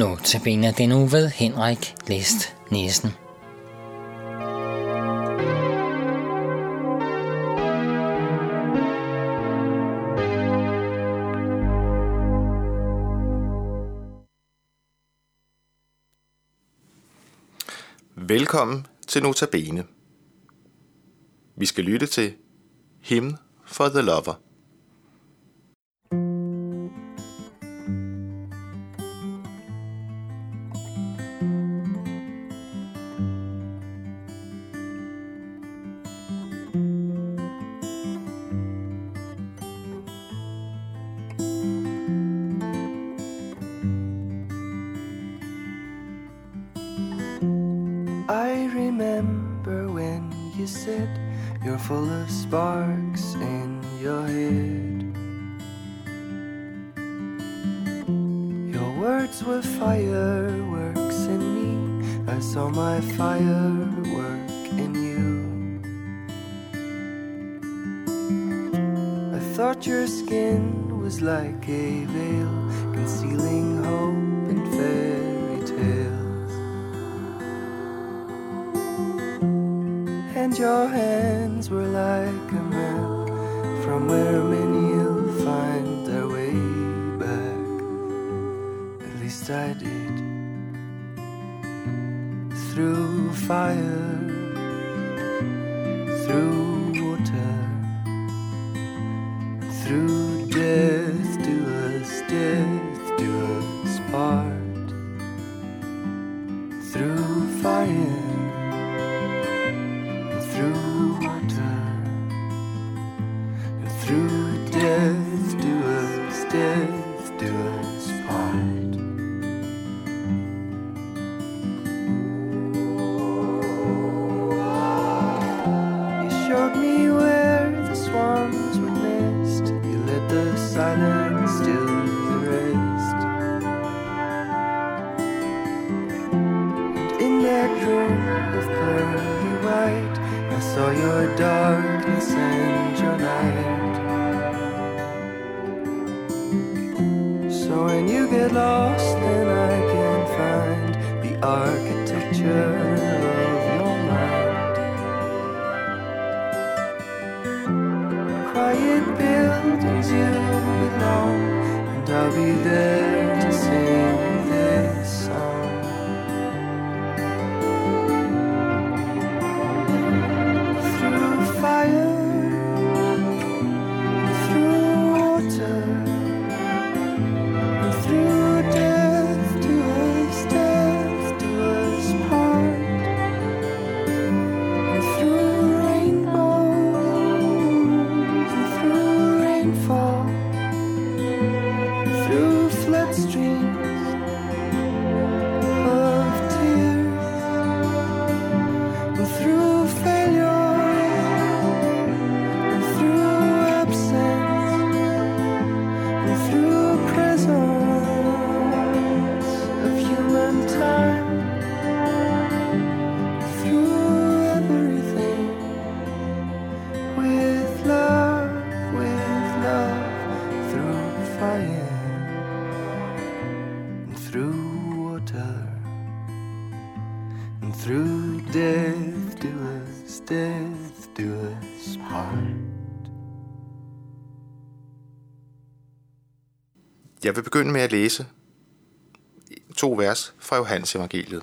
Nu tabiner den uge ved Henrik List Nielsen. Velkommen til Notabene. Vi skal lytte til Hymn for the Lover. You said you're full of sparks in your head. Your words were fireworks in me. I saw my firework in you. I thought your skin was like a veil concealing hope and fairy your hands were like a map from where many'll find their way back. At least I did. Through fire, through of pearly white, I saw your darkness and your light. So when you get lost, then I can find the architecture of your mind. Quiet buildings you belong, and I'll be there Jeg vil begynde med at læse to vers fra Johannes evangeliet.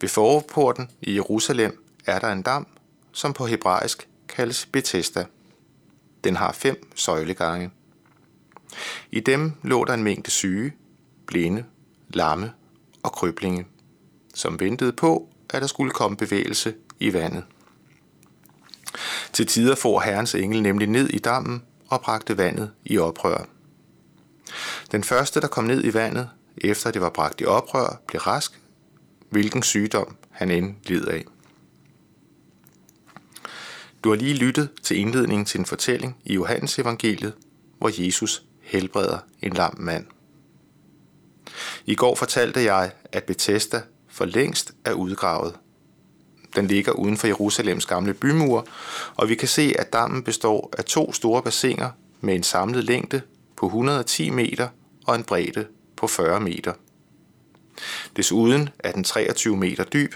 Ved forporten i Jerusalem er der en dam, som på hebraisk kaldes Bethesda. Den har fem søjlegange. I dem lå der en mængde syge, blinde, lamme og kryblinge, som ventede på, at der skulle komme bevægelse i vandet. Til tider får Herrens engel nemlig ned i dammen og bragte vandet i oprør. Den første, der kom ned i vandet, efter det var bragt i oprør, blev rask, hvilken sygdom han end led af. Du har lige lyttet til indledningen til en fortælling i Johannes evangeliet, hvor Jesus helbreder en lam mand. I går fortalte jeg, at Bethesda for længst er udgravet. Den ligger uden for Jerusalems gamle bymur, og vi kan se, at dammen består af to store bassiner med en samlet længde på 110 meter og en bredde på 40 meter. Desuden er den 23 meter dyb.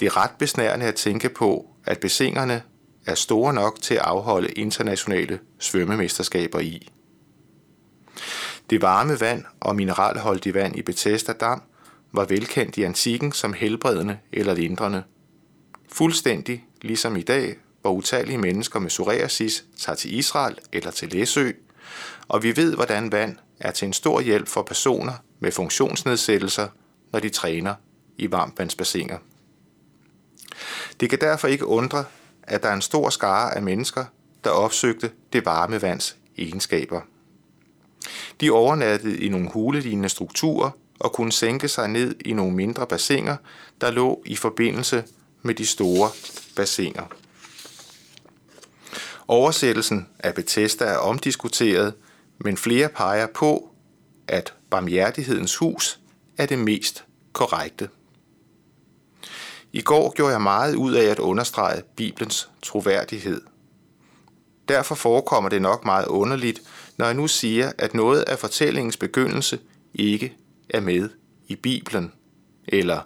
Det er ret besnærende at tænke på, at bassinerne er store nok til at afholde internationale svømmemesterskaber i. Det varme vand og mineralholdige vand i Bethesda Dam var velkendt i antikken som helbredende eller lindrende. Fuldstændig ligesom i dag, hvor utallige mennesker med psoriasis tager til Israel eller til Læsø, og vi ved, hvordan vand er til en stor hjælp for personer med funktionsnedsættelser, når de træner i varmtvandsbassiner. Det kan derfor ikke undre, at der er en stor skare af mennesker, der opsøgte det varme vands egenskaber. De overnattede i nogle hulelignende strukturer og kunne sænke sig ned i nogle mindre bassiner, der lå i forbindelse med de store bassiner. Oversættelsen af Bethesda er omdiskuteret, men flere peger på, at barmhjertighedens hus er det mest korrekte. I går gjorde jeg meget ud af at understrege Bibelens troværdighed. Derfor forekommer det nok meget underligt, når jeg nu siger, at noget af fortællingens begyndelse ikke er med i Bibelen, eller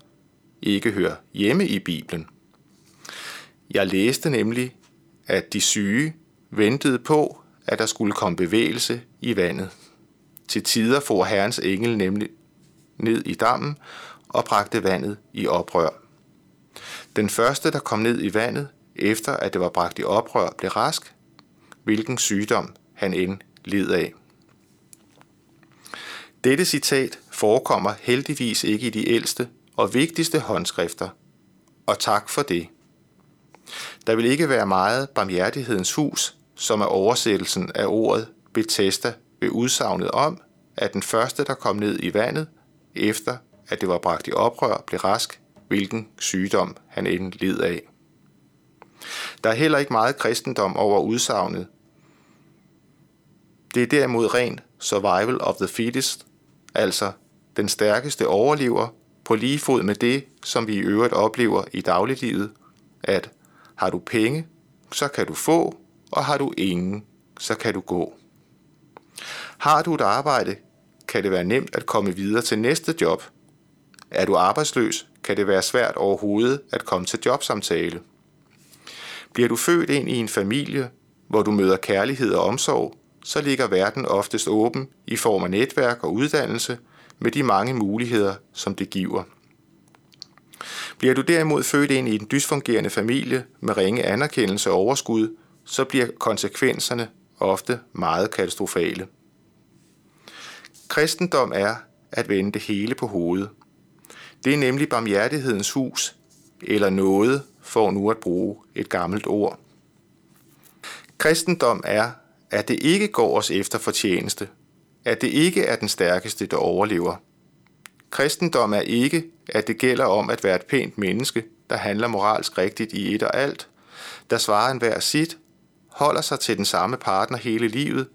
ikke hører hjemme i Bibelen. Jeg læste nemlig, at de syge ventede på, at der skulle komme bevægelse i vandet. Til tider får Herrens engel nemlig ned i dammen og bragte vandet i oprør. Den første, der kom ned i vandet, efter at det var bragt i oprør, blev rask, hvilken sygdom han end led af. Dette citat forekommer heldigvis ikke i de ældste og vigtigste håndskrifter, og tak for det. Der vil ikke være meget barmhjertighedens hus, som er oversættelsen af ordet Bethesda ved udsagnet om, at den første, der kom ned i vandet, efter at det var bragt i oprør, blev rask, hvilken sygdom han end led af. Der er heller ikke meget kristendom over udsagnet. Det er derimod ren survival of the fittest, altså den stærkeste overlever, på lige fod med det, som vi i øvrigt oplever i dagliglivet, at har du penge, så kan du få, og har du ingen, så kan du gå. Har du et arbejde, kan det være nemt at komme videre til næste job. Er du arbejdsløs, kan det være svært overhovedet at komme til jobsamtale. Bliver du født ind i en familie, hvor du møder kærlighed og omsorg, så ligger verden oftest åben i form af netværk og uddannelse med de mange muligheder, som det giver. Bliver du derimod født ind i en dysfungerende familie med ringe anerkendelse og overskud, så bliver konsekvenserne ofte meget katastrofale. Kristendom er at vende det hele på hovedet. Det er nemlig barmhjertighedens hus, eller noget, for nu at bruge et gammelt ord. Kristendom er, at det ikke går os efter fortjeneste, at det ikke er den stærkeste, der overlever. Kristendom er ikke, at det gælder om at være et pænt menneske, der handler moralsk rigtigt i et og alt, der svarer enhver sit, holder sig til den samme partner hele livet,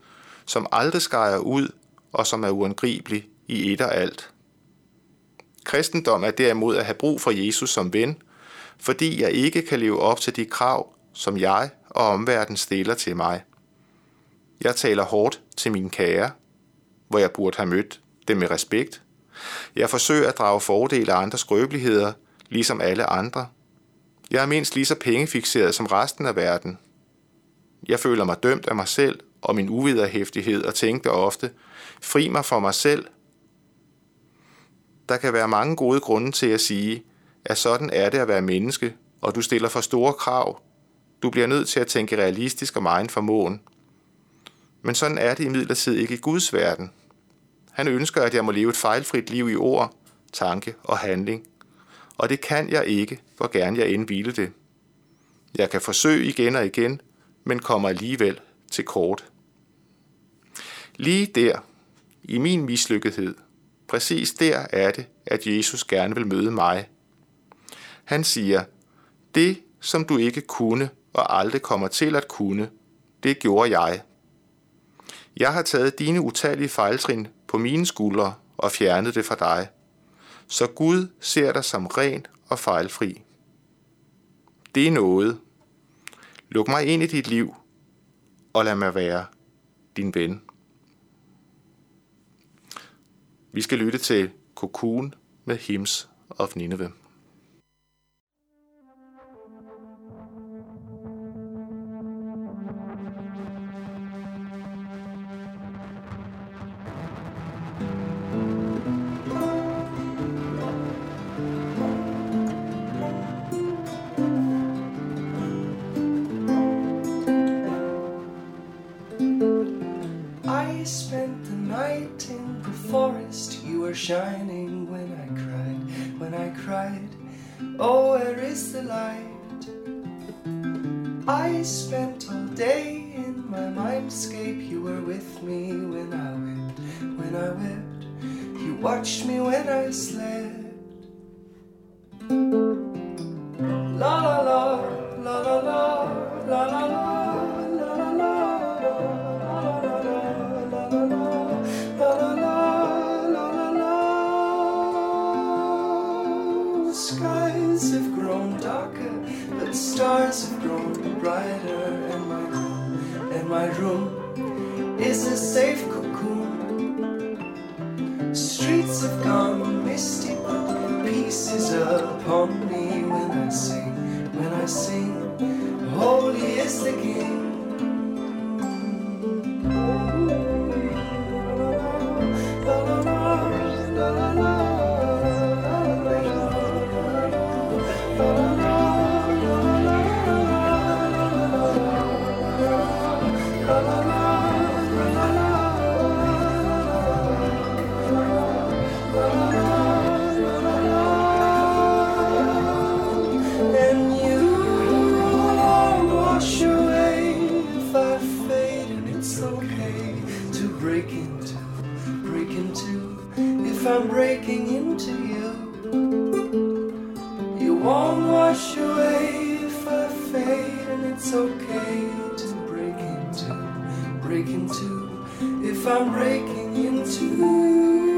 som aldrig skærer ud og som er uangribelig i et og alt. Kristendom er derimod at have brug for Jesus som ven, fordi jeg ikke kan leve op til de krav, som jeg og omverdenen stiller til mig. Jeg taler hårdt til mine kære, hvor jeg burde have mødt dem med respekt. Jeg forsøger at drage fordele af andres skrøbeligheder, ligesom alle andre. Jeg er mindst lige så pengefixeret som resten af verden. Jeg føler mig dømt af mig selv og min uviderhæftighed og tænkte ofte, fri mig for mig selv. Der kan være mange gode grunde til at sige, at sådan er det at være menneske, og du stiller for store krav. Du bliver nødt til at tænke realistisk og meget formåen. Men sådan er det imidlertid ikke i Guds verden. Han ønsker, at jeg må leve et fejlfrit liv i ord, tanke og handling. Og det kan jeg ikke, hvor gerne jeg end ville det. Jeg kan forsøge igen og igen, men kommer alligevel til kort. Lige der, i min mislykkethed, præcis der er det, at Jesus gerne vil møde mig. Han siger, det som du ikke kunne og aldrig kommer til at kunne, det gjorde jeg. Jeg har taget dine utallige fejltrin på mine skuldre og fjernet det fra dig. Så Gud ser dig som ren og fejlfri. Det er noget. Luk mig ind i dit liv, og lad mig være din ven. Vi skal lytte til Cocoon med Hymns of Nineveh. Spent the night in the forest. You were shining when I cried, when I cried. Oh, where is the light? I spent all day in my mindscape. You were with me when I wept, when I wept. You watched me when I slept. Safe cocoon. Streets have gone misty, but peace is upon me when I sing, when I sing. Holy is the King. Breaking into you, you won't wash away if I fade, and it's okay to break into, break into. If I'm breaking into.